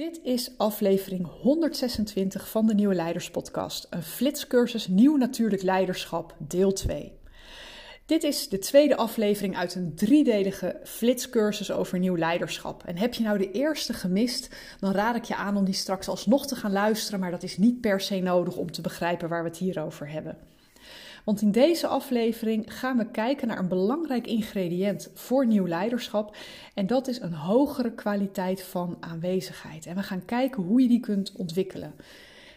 Dit is aflevering 126 van de Nieuwe Leiders Podcast, een flitscursus Nieuw Natuurlijk Leiderschap, deel 2. Dit is de tweede aflevering uit een driedelige flitscursus over nieuw leiderschap. En heb je nou de eerste gemist, dan raad ik je aan om die straks alsnog te gaan luisteren, maar dat is niet per se nodig om te begrijpen waar we het hier over hebben. Want in deze aflevering gaan we kijken naar een belangrijk ingrediënt voor nieuw leiderschap. En dat is een hogere kwaliteit van aanwezigheid. En we gaan kijken hoe je die kunt ontwikkelen.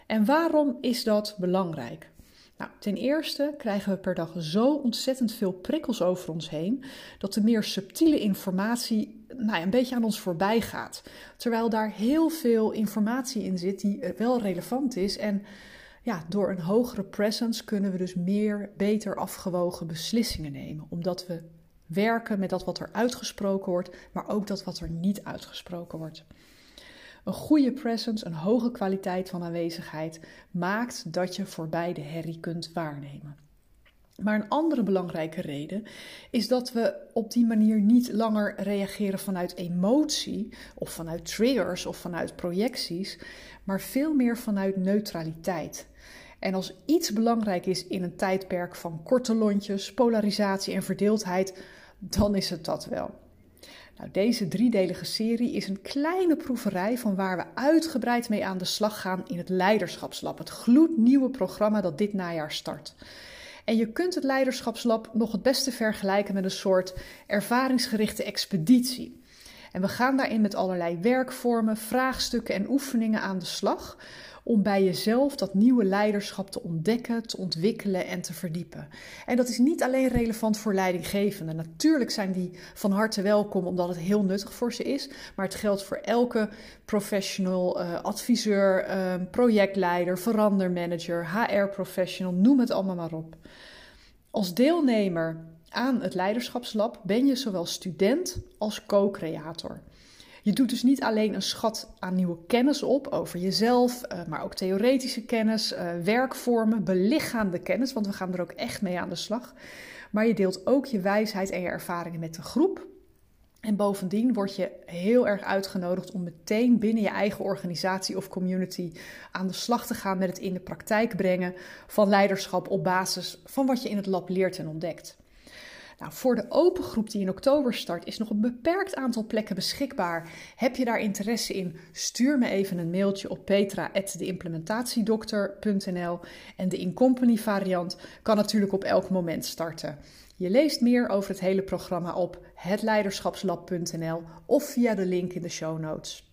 En waarom is dat belangrijk? Nou, ten eerste krijgen we per dag zo ontzettend veel prikkels over ons heen dat de meer subtiele informatie nou een beetje aan ons voorbij gaat. Terwijl daar heel veel informatie in zit die wel relevant is en ja, door een hogere presence kunnen we dus meer, beter afgewogen beslissingen nemen. Omdat we werken met dat wat er uitgesproken wordt, maar ook dat wat er niet uitgesproken wordt. Een goede presence, een hoge kwaliteit van aanwezigheid maakt dat je voorbij de herrie kunt waarnemen. Maar een andere belangrijke reden is dat we op die manier niet langer reageren vanuit emotie of vanuit triggers of vanuit projecties, maar veel meer vanuit neutraliteit. En als iets belangrijk is in een tijdperk van korte lontjes, polarisatie en verdeeldheid, dan is het dat wel. Nou, deze driedelige serie is een kleine proeverij van waar we uitgebreid mee aan de slag gaan in het Leiderschapslab, het gloednieuwe programma dat dit najaar start. En je kunt het Leiderschapslab nog het beste vergelijken met een soort ervaringsgerichte expeditie. En we gaan daarin met allerlei werkvormen, vraagstukken en oefeningen aan de slag om bij jezelf dat nieuwe leiderschap te ontdekken, te ontwikkelen en te verdiepen. En dat is niet alleen relevant voor leidinggevenden. Natuurlijk zijn die van harte welkom omdat het heel nuttig voor ze is, maar het geldt voor elke professional, uh, adviseur, uh, projectleider, verandermanager, HR-professional, noem het allemaal maar op. Als deelnemer aan het Leiderschapslab ben je zowel student als co-creator. Je doet dus niet alleen een schat aan nieuwe kennis op over jezelf, eh, maar ook theoretische kennis, eh, werkvormen, belichaamde kennis, want we gaan er ook echt mee aan de slag. Maar je deelt ook je wijsheid en je ervaringen met de groep. En bovendien word je heel erg uitgenodigd om meteen binnen je eigen organisatie of community aan de slag te gaan met het in de praktijk brengen van leiderschap op basis van wat je in het lab leert en ontdekt. Nou, voor de open groep die in oktober start is nog een beperkt aantal plekken beschikbaar. Heb je daar interesse in? Stuur me even een mailtje op petra@deimplementatiedokter.nl en de in-company variant kan natuurlijk op elk moment starten. Je leest meer over het hele programma op hetleiderschapslab.nl of via de link in de show notes.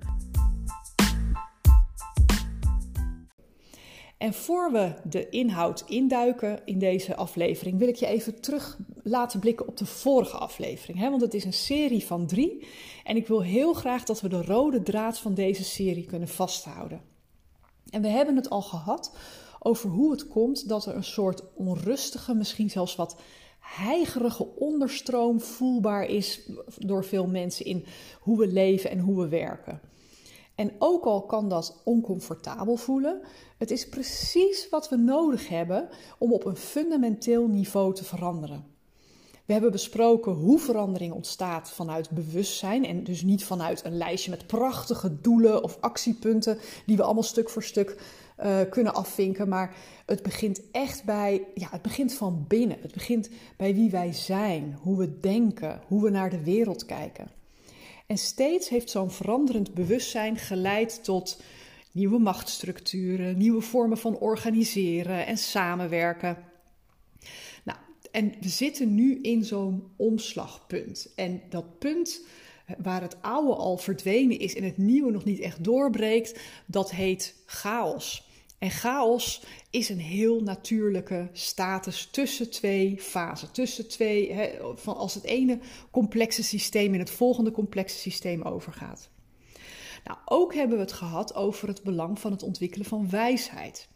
En voor we de inhoud induiken in deze aflevering, wil ik je even terug laten blikken op de vorige aflevering. Hè? Want het is een serie van drie. En ik wil heel graag dat we de rode draad van deze serie kunnen vasthouden. En we hebben het al gehad over hoe het komt dat er een soort onrustige, misschien zelfs wat heigerige onderstroom voelbaar is door veel mensen in hoe we leven en hoe we werken. En ook al kan dat oncomfortabel voelen, het is precies wat we nodig hebben om op een fundamenteel niveau te veranderen. We hebben besproken hoe verandering ontstaat vanuit bewustzijn en dus niet vanuit een lijstje met prachtige doelen of actiepunten die we allemaal stuk voor stuk uh, kunnen afvinken. Maar het begint echt bij, ja, het begint van binnen. Het begint bij wie wij zijn, hoe we denken, hoe we naar de wereld kijken. En steeds heeft zo'n veranderend bewustzijn geleid tot nieuwe machtsstructuren, nieuwe vormen van organiseren en samenwerken. Nou, en we zitten nu in zo'n omslagpunt. En dat punt waar het oude al verdwenen is en het nieuwe nog niet echt doorbreekt, dat heet chaos. En chaos is een heel natuurlijke status tussen twee fasen. Tussen twee, van als het ene complexe systeem in het volgende complexe systeem overgaat. Nou, ook hebben we het gehad over het belang van het ontwikkelen van wijsheid.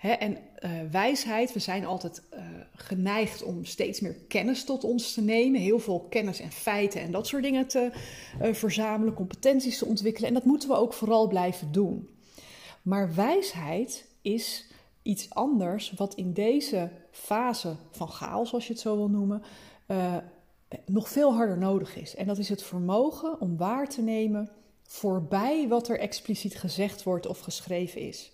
en uh, wijsheid, we zijn altijd uh, geneigd om steeds meer kennis tot ons te nemen. Heel veel kennis en feiten en dat soort dingen te uh, verzamelen, competenties te ontwikkelen. En dat moeten we ook vooral blijven doen. Maar wijsheid is iets anders wat in deze fase van chaos, zoals je het zo wil noemen, nog veel harder nodig is. En dat is het vermogen om waar te nemen voorbij wat er expliciet gezegd wordt of geschreven is.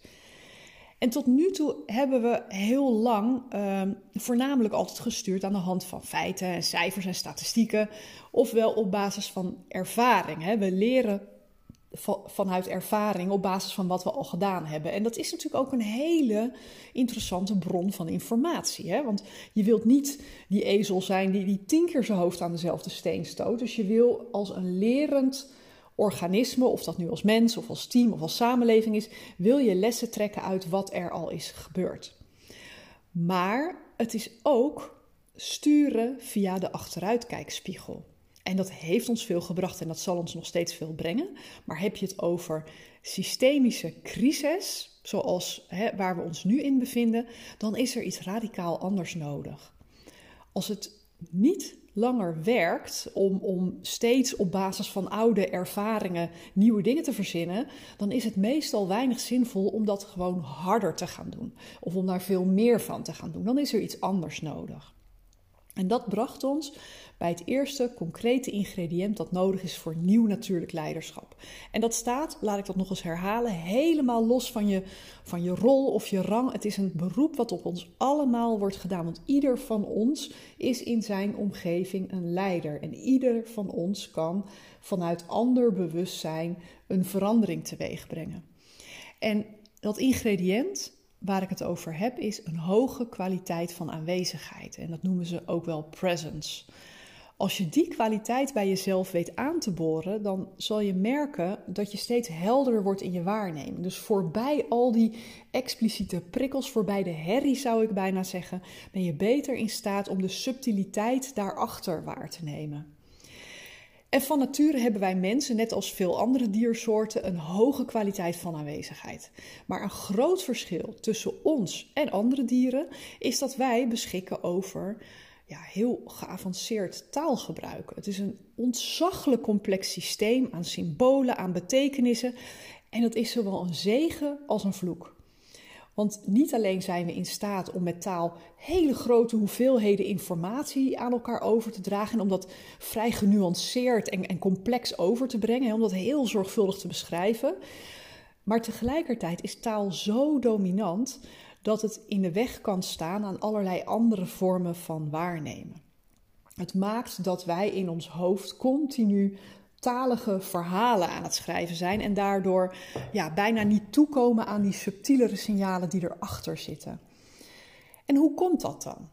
En tot nu toe hebben we heel lang uh, voornamelijk altijd gestuurd aan de hand van feiten en cijfers en statistieken, ofwel op basis van ervaring. Hè. We leren vanuit ervaring op basis van wat we al gedaan hebben. En dat is natuurlijk ook een hele interessante bron van informatie. Hè? Want je wilt niet die ezel zijn die, die tien keer zijn hoofd aan dezelfde steen stoot. Dus je wil als een lerend organisme, of dat nu als mens of als team of als samenleving is, wil je lessen trekken uit wat er al is gebeurd. Maar het is ook sturen via de achteruitkijkspiegel. En dat heeft ons veel gebracht en dat zal ons nog steeds veel brengen. Maar heb je het over systemische crisis, zoals hè, waar we ons nu in bevinden, dan is er iets radicaal anders nodig. Als het niet langer werkt om, om steeds op basis van oude ervaringen nieuwe dingen te verzinnen, dan is het meestal weinig zinvol om dat gewoon harder te gaan doen. Of om daar veel meer van te gaan doen. Dan is er iets anders nodig. En dat bracht ons bij het eerste concrete ingrediënt dat nodig is voor nieuw natuurlijk leiderschap. En dat staat, laat ik dat nog eens herhalen, helemaal los van je, van je rol of je rang. Het is een beroep wat op ons allemaal wordt gedaan. Want ieder van ons is in zijn omgeving een leider. En ieder van ons kan vanuit ander bewustzijn een verandering teweeg brengen. En dat ingrediënt, waar ik het over heb, is een hoge kwaliteit van aanwezigheid. En dat noemen ze ook wel presence. Als je die kwaliteit bij jezelf weet aan te boren, dan zal je merken dat je steeds helderder wordt in je waarneming. Dus voorbij al die expliciete prikkels, voorbij de herrie zou ik bijna zeggen, ben je beter in staat om de subtiliteit daarachter waar te nemen. En van nature hebben wij mensen, net als veel andere diersoorten, een hoge kwaliteit van aanwezigheid. Maar een groot verschil tussen ons en andere dieren is dat wij beschikken over ja, heel geavanceerd taalgebruik. Het is een ontzaglijk complex systeem aan symbolen, aan betekenissen. En dat is zowel een zegen als een vloek. Want niet alleen zijn we in staat om met taal hele grote hoeveelheden informatie aan elkaar over te dragen en om dat vrij genuanceerd en, en complex over te brengen, om dat heel zorgvuldig te beschrijven. Maar tegelijkertijd is taal zo dominant dat het in de weg kan staan aan allerlei andere vormen van waarnemen. Het maakt dat wij in ons hoofd continu talige verhalen aan het schrijven zijn en daardoor ja, bijna niet toekomen aan die subtielere signalen die erachter zitten. En hoe komt dat dan?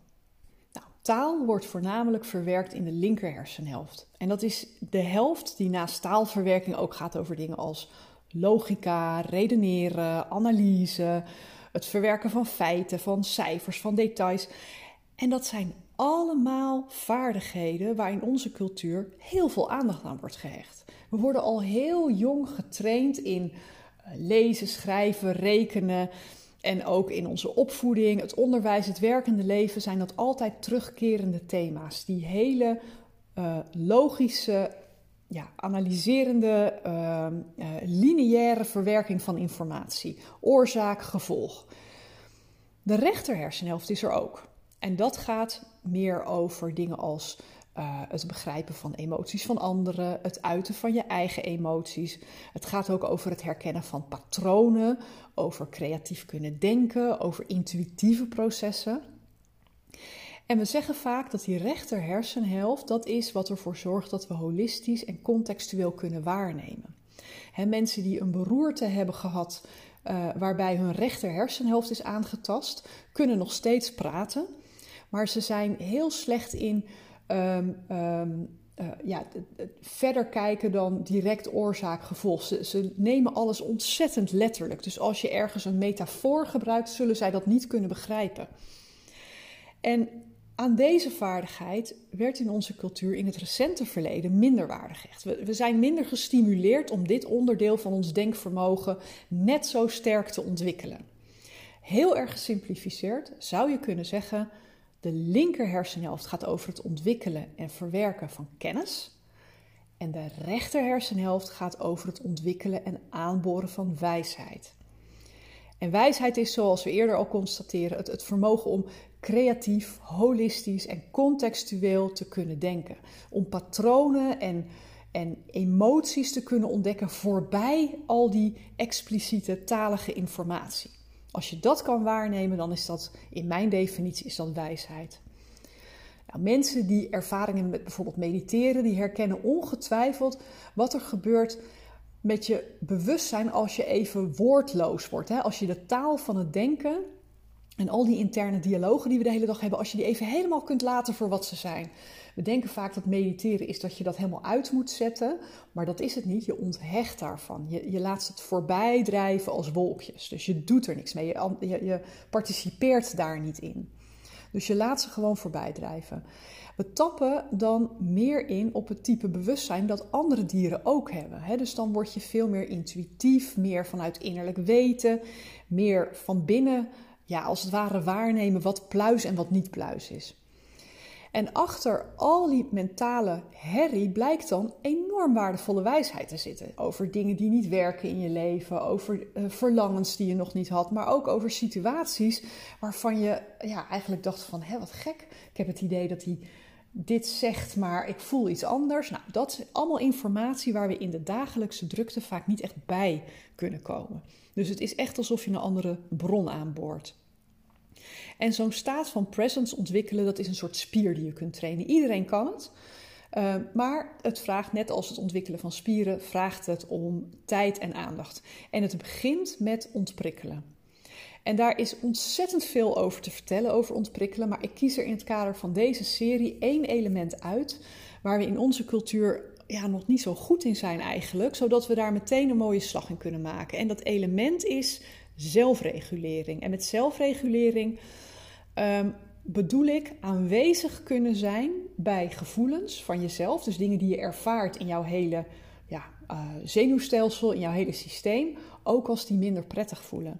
Nou, taal wordt voornamelijk verwerkt in de linker hersenhelft. En dat is de helft die naast taalverwerking ook gaat over dingen als logica, redeneren, analyse, het verwerken van feiten, van cijfers, van details. En dat zijn allemaal vaardigheden waar in onze cultuur heel veel aandacht aan wordt gehecht. We worden al heel jong getraind in eh, lezen, schrijven, rekenen. En ook in onze opvoeding, het onderwijs, het werkende leven zijn dat altijd terugkerende thema's. Die hele uh, logische ja, analyserende, uh, lineaire verwerking van informatie. Oorzaak, gevolg. De rechter hersenhelft is er ook. En dat gaat meer over dingen als uh, het begrijpen van emoties van anderen, het uiten van je eigen emoties. Het gaat ook over het herkennen van patronen, over creatief kunnen denken, over intuïtieve processen. En we zeggen vaak dat die rechter hersenhelft, dat is wat ervoor zorgt dat we holistisch en contextueel kunnen waarnemen. Mensen die een beroerte hebben gehad uh, waarbij hun rechter hersenhelft is aangetast, kunnen nog steeds praten, maar ze zijn heel slecht in um, um, uh, ja, verder kijken dan direct oorzaak-gevolg. Ze, ze, nemen alles ontzettend letterlijk. Dus als je ergens een metafoor gebruikt, zullen zij dat niet kunnen begrijpen. En aan deze vaardigheid werd in onze cultuur in het recente verleden minder waarde gehecht. We zijn minder gestimuleerd om dit onderdeel van ons denkvermogen net zo sterk te ontwikkelen. Heel erg gesimplificeerd zou je kunnen zeggen: de linker hersenhelft gaat over het ontwikkelen en verwerken van kennis. En de rechter hersenhelft gaat over het ontwikkelen en aanboren van wijsheid. En wijsheid is, zoals we eerder al constateren, het, het vermogen om creatief, holistisch en contextueel te kunnen denken. Om patronen en, en emoties te kunnen ontdekken voorbij al die expliciete talige informatie. Als je dat kan waarnemen, dan is dat in mijn definitie is dat wijsheid. Nou, mensen die ervaringen met bijvoorbeeld mediteren, die herkennen ongetwijfeld wat er gebeurt met je bewustzijn als je even woordloos wordt. Hè? Als je de taal van het denken en al die interne dialogen die we de hele dag hebben, als je die even helemaal kunt laten voor wat ze zijn. We denken vaak dat mediteren is dat je dat helemaal uit moet zetten, maar dat is het niet. Je onthecht daarvan. Je, je laat het voorbij drijven als wolkjes. Dus je doet er niks mee. Je, je, je participeert daar niet in. Dus je laat ze gewoon voorbij drijven. We tappen dan meer in op het type bewustzijn dat andere dieren ook hebben. Dus dan word je veel meer intuïtief, meer vanuit innerlijk weten, meer van binnen, ja, als het ware waarnemen wat pluis en wat niet pluis is. En achter al die mentale herrie blijkt dan enorm waardevolle wijsheid te zitten. Over dingen die niet werken in je leven, over uh, verlangens die je nog niet had, maar ook over situaties waarvan je ja, eigenlijk dacht van, hé, wat gek. Ik heb het idee dat hij dit zegt, maar ik voel iets anders. Nou, dat is allemaal informatie waar we in de dagelijkse drukte vaak niet echt bij kunnen komen. Dus het is echt alsof je een andere bron aanboort. En zo'n staat van presence ontwikkelen, dat is een soort spier die je kunt trainen. Iedereen kan het. Uh, maar het vraagt, net als het ontwikkelen van spieren, vraagt het om tijd en aandacht. En het begint met ontprikkelen. En daar is ontzettend veel over te vertellen, over ontprikkelen. Maar ik kies er in het kader van deze serie één element uit waar we in onze cultuur ja, nog niet zo goed in zijn eigenlijk, zodat we daar meteen een mooie slag in kunnen maken. En dat element is zelfregulering. En met zelfregulering um, bedoel ik aanwezig kunnen zijn bij gevoelens van jezelf, dus dingen die je ervaart in jouw hele ja, uh, zenuwstelsel, in jouw hele systeem, ook als die minder prettig voelen.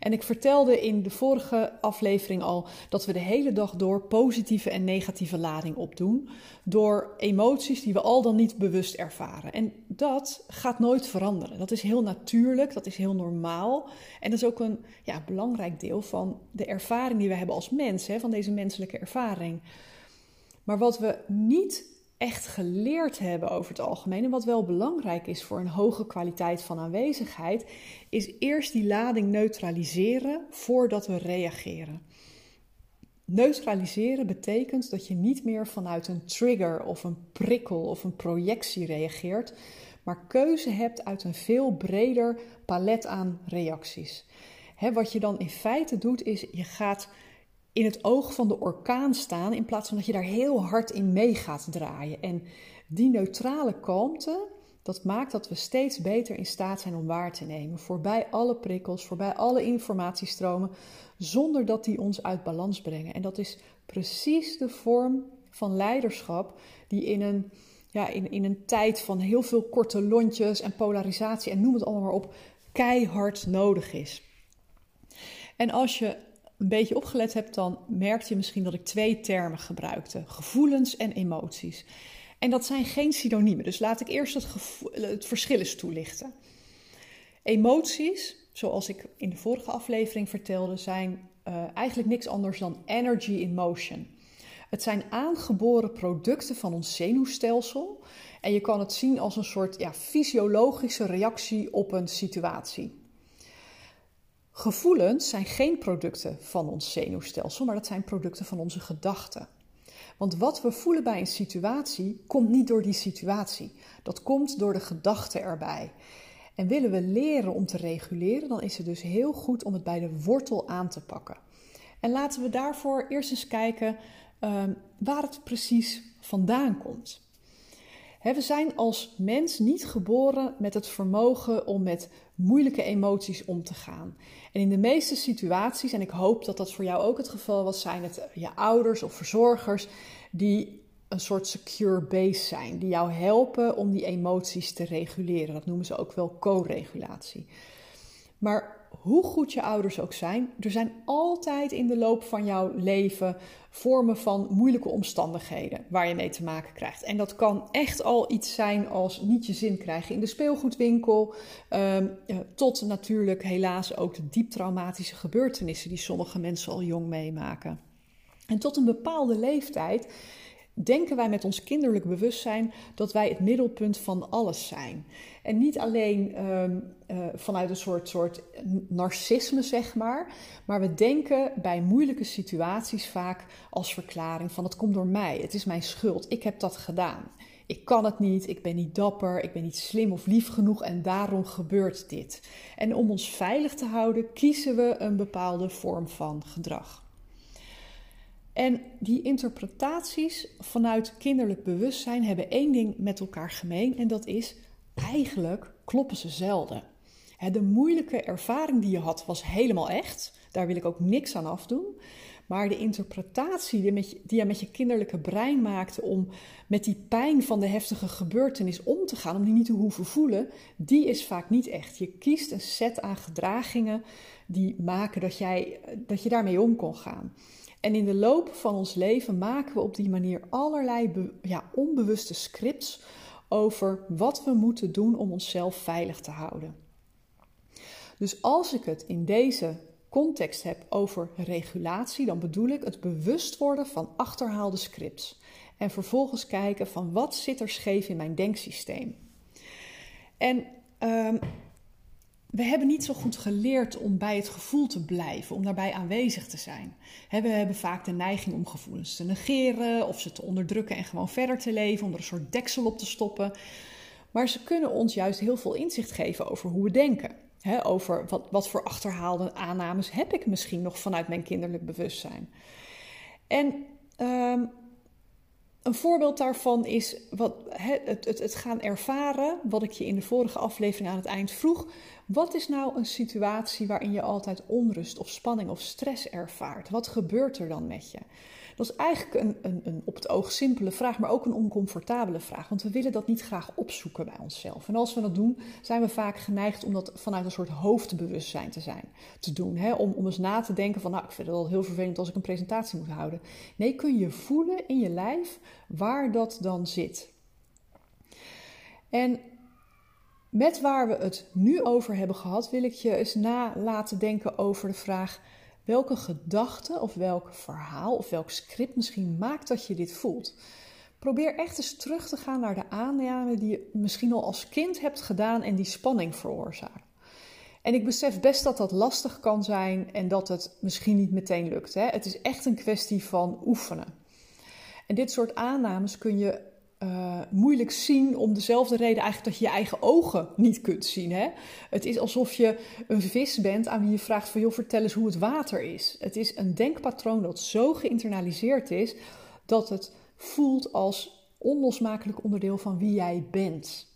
En ik vertelde in de vorige aflevering al dat we de hele dag door positieve en negatieve lading opdoen. Door emoties die we al dan niet bewust ervaren. En dat gaat nooit veranderen. Dat is heel natuurlijk, dat is heel normaal. En dat is ook een ja, belangrijk deel van de ervaring die we hebben als mens, hè, van deze menselijke ervaring. Maar wat we niet echt geleerd hebben over het algemeen. En wat wel belangrijk is voor een hoge kwaliteit van aanwezigheid, is eerst die lading neutraliseren voordat we reageren. Neutraliseren betekent dat je niet meer vanuit een trigger of een prikkel of een projectie reageert, maar keuze hebt uit een veel breder palet aan reacties. wat je dan in feite doet, is je gaat in het oog van de orkaan staan in plaats van dat je daar heel hard in mee gaat draaien. En die neutrale kalmte, dat maakt dat we steeds beter in staat zijn om waar te nemen. Voorbij alle prikkels, voorbij alle informatiestromen, zonder dat die ons uit balans brengen. En dat is precies de vorm van leiderschap die in een, ja, in, in een tijd van heel veel korte lontjes en polarisatie en noem het allemaal maar op, keihard nodig is. En als je een beetje opgelet hebt, dan merkte je misschien dat ik twee termen gebruikte: gevoelens en emoties. En dat zijn geen synoniemen, dus laat ik eerst het, verschil eens toelichten. Emoties, zoals ik in de vorige aflevering vertelde, zijn uh, eigenlijk niks anders dan energy in motion. Het zijn aangeboren producten van ons zenuwstelsel en je kan het zien als een soort ja, fysiologische reactie op een situatie. Gevoelens zijn geen producten van ons zenuwstelsel, maar dat zijn producten van onze gedachten. Want wat we voelen bij een situatie komt niet door die situatie. Dat komt door de gedachten erbij. En willen we leren om te reguleren, dan is het dus heel goed om het bij de wortel aan te pakken. En laten we daarvoor eerst eens kijken uh, waar het precies vandaan komt. We zijn als mens niet geboren met het vermogen om met moeilijke emoties om te gaan. En in de meeste situaties, en ik hoop dat dat voor jou ook het geval was, zijn het je ouders of verzorgers die een soort secure base zijn, die jou helpen om die emoties te reguleren. Dat noemen ze ook wel co-regulatie. Maar hoe goed je ouders ook zijn, er zijn altijd in de loop van jouw leven vormen van moeilijke omstandigheden waar je mee te maken krijgt. En dat kan echt al iets zijn als niet je zin krijgen in de speelgoedwinkel, ehm, tot natuurlijk helaas ook de diep traumatische gebeurtenissen die sommige mensen al jong meemaken. En tot een bepaalde leeftijd denken wij met ons kinderlijk bewustzijn dat wij het middelpunt van alles zijn. En niet alleen ehm, eh, vanuit een soort, soort narcisme, zeg maar, maar we denken bij moeilijke situaties vaak als verklaring van het komt door mij, het is mijn schuld, ik heb dat gedaan. Ik kan het niet, ik ben niet dapper, ik ben niet slim of lief genoeg en daarom gebeurt dit. En om ons veilig te houden, kiezen we een bepaalde vorm van gedrag. En die interpretaties vanuit kinderlijk bewustzijn hebben één ding met elkaar gemeen en dat is eigenlijk kloppen ze zelden. De moeilijke ervaring die je had was helemaal echt. Daar wil ik ook niks aan afdoen. Maar de interpretatie die, je, die je met je kinderlijke brein maakte om met die pijn van de heftige gebeurtenis om te gaan, om die niet te hoeven voelen, die is vaak niet echt. Je kiest een set aan gedragingen die maken dat, jij, dat je daarmee om kon gaan. En in de loop van ons leven maken we op die manier allerlei ja, onbewuste scripts over wat we moeten doen om onszelf veilig te houden. Dus als ik het in deze context heb over regulatie, dan bedoel ik het bewust worden van achterhaalde scripts. En vervolgens kijken van wat zit er scheef in mijn denksysteem. En um, we hebben niet zo goed geleerd om bij het gevoel te blijven, om daarbij aanwezig te zijn. We hebben vaak de neiging om gevoelens te negeren of ze te onderdrukken en gewoon verder te leven, om er een soort deksel op te stoppen. Maar ze kunnen ons juist heel veel inzicht geven over hoe we denken. over wat, wat voor achterhaalde aannames heb ik misschien nog vanuit mijn kinderlijk bewustzijn. En ehm, een voorbeeld daarvan is wat, het, het, het, gaan ervaren, wat ik je in de vorige aflevering aan het eind vroeg. Wat is nou een situatie waarin je altijd onrust of spanning of stress ervaart? Wat gebeurt er dan met je? Dat is eigenlijk een, een, een, op het oog simpele vraag, maar ook een oncomfortabele vraag. Want we willen dat niet graag opzoeken bij onszelf. En als we dat doen, zijn we vaak geneigd om dat vanuit een soort hoofdbewustzijn te zijn. Te doen. Hè? Om, om eens na te denken van, nou, ik vind het wel heel vervelend als ik een presentatie moet houden. Nee, kun je voelen in je lijf waar dat dan zit. En met waar we het nu over hebben gehad, wil ik je eens na laten denken over de vraag: welke gedachte of welk verhaal of welk script misschien maakt dat je dit voelt? Probeer echt eens terug te gaan naar de aannamen die je misschien al als kind hebt gedaan en die spanning veroorzaken. En ik besef best dat dat lastig kan zijn en dat het misschien niet meteen lukt. Hè? Het is echt een kwestie van oefenen. En dit soort aannames kun je uh, moeilijk zien om dezelfde reden eigenlijk dat je je eigen ogen niet kunt zien. Hè? Het is alsof je een vis bent aan wie je vraagt van joh, vertel eens hoe het water is. Het is een denkpatroon dat zo geïnternaliseerd is dat het voelt als onlosmakelijk onderdeel van wie jij bent.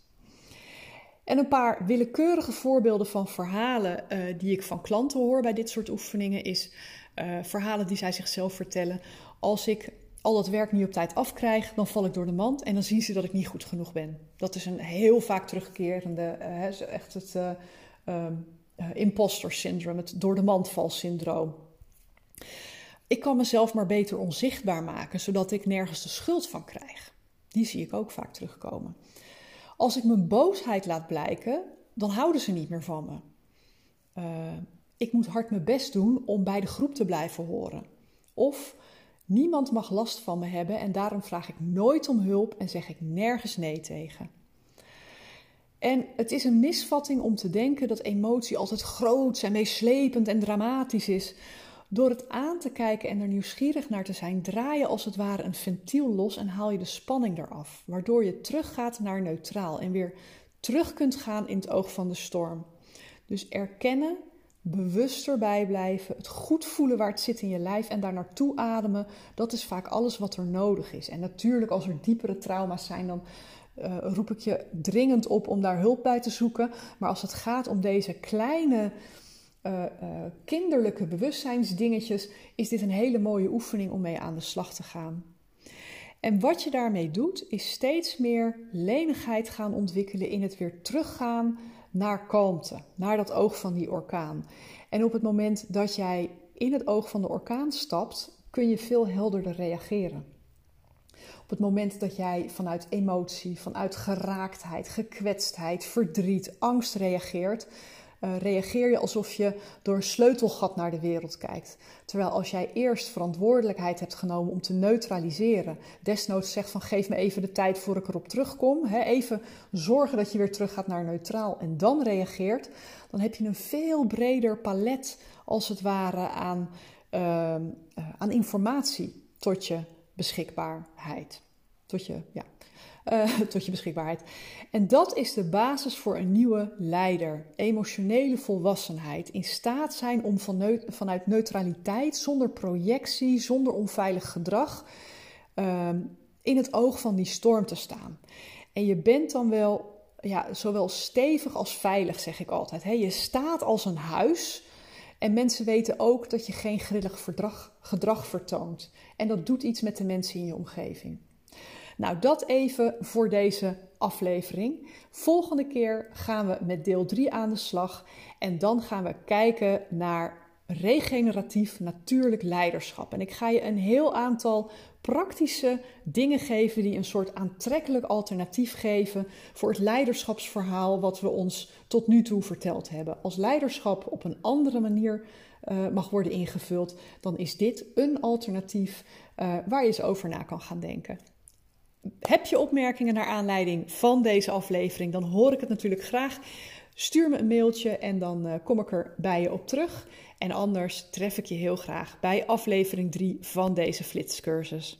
En een paar willekeurige voorbeelden van verhalen uh, die ik van klanten hoor bij dit soort oefeningen is uh, verhalen die zij zichzelf vertellen. Als ik al dat werk niet op tijd afkrijg, dan val ik door de mand en dan zien ze dat ik niet goed genoeg ben. Dat is een heel vaak terugkerende, uh, echt het uh, uh, imposter syndroom, het door de mand val syndroom. Ik kan mezelf maar beter onzichtbaar maken, zodat ik nergens de schuld van krijg. Die zie ik ook vaak terugkomen. Als ik mijn boosheid laat blijken, dan houden ze niet meer van me. ik moet hard mijn best doen om bij de groep te blijven horen. Of Niemand mag last van me hebben en daarom vraag ik nooit om hulp en zeg ik nergens nee tegen. En het is een misvatting om te denken dat emotie altijd groot en meeslepend en dramatisch is. Door het aan te kijken en er nieuwsgierig naar te zijn, draai je als het ware een ventiel los en haal je de spanning eraf, waardoor je teruggaat naar neutraal en weer terug kunt gaan in het oog van de storm. Dus erkennen bewust erbij blijven, het goed voelen waar het zit in je lijf en daar naartoe ademen, dat is vaak alles wat er nodig is. En natuurlijk, als er diepere trauma's zijn, dan uh, roep ik je dringend op om daar hulp bij te zoeken. Maar als het gaat om deze kleine uh, kinderlijke bewustzijnsdingetjes, is dit een hele mooie oefening om mee aan de slag te gaan. En wat je daarmee doet, is steeds meer lenigheid gaan ontwikkelen in het weer teruggaan naar kalmte, naar dat oog van die orkaan. En op het moment dat jij in het oog van de orkaan stapt, kun je veel helderder reageren. Op het moment dat jij vanuit emotie, vanuit geraaktheid, gekwetstheid, verdriet, angst reageert, uh, reageer je alsof je door een sleutelgat naar de wereld kijkt. Terwijl als jij eerst verantwoordelijkheid hebt genomen om te neutraliseren, desnoods zegt van geef me even de tijd voor ik erop terugkom, hè, even zorgen dat je weer terug gaat naar neutraal en dan reageert, dan heb je een veel breder palet als het ware aan, uh, aan informatie tot je beschikbaarheid. Tot je, ja, uh, tot je beschikbaarheid. En dat is de basis voor een nieuwe leider. Emotionele volwassenheid. In staat zijn om vanuit neutraliteit, zonder projectie, zonder onveilig gedrag, uh, in het oog van die storm te staan. En je bent dan wel ja, zowel stevig als veilig, zeg ik altijd. je staat als een huis. En mensen weten ook dat je geen grillig verdrag, gedrag vertoont. En dat doet iets met de mensen in je omgeving. Nou, dat even voor deze aflevering. Volgende keer gaan we met deel 3 aan de slag. En dan gaan we kijken naar regeneratief natuurlijk leiderschap. En ik ga je een heel aantal praktische dingen geven die een soort aantrekkelijk alternatief geven voor het leiderschapsverhaal wat we ons tot nu toe verteld hebben. Als leiderschap op een andere manier uh, mag worden ingevuld, dan is dit een alternatief uh, waar je eens over na kan gaan denken. Heb je opmerkingen naar aanleiding van deze aflevering? Dan hoor ik het natuurlijk graag. Stuur me een mailtje en dan uh, kom ik er bij je op terug. En anders tref ik je heel graag bij aflevering 3 van deze flitscursus.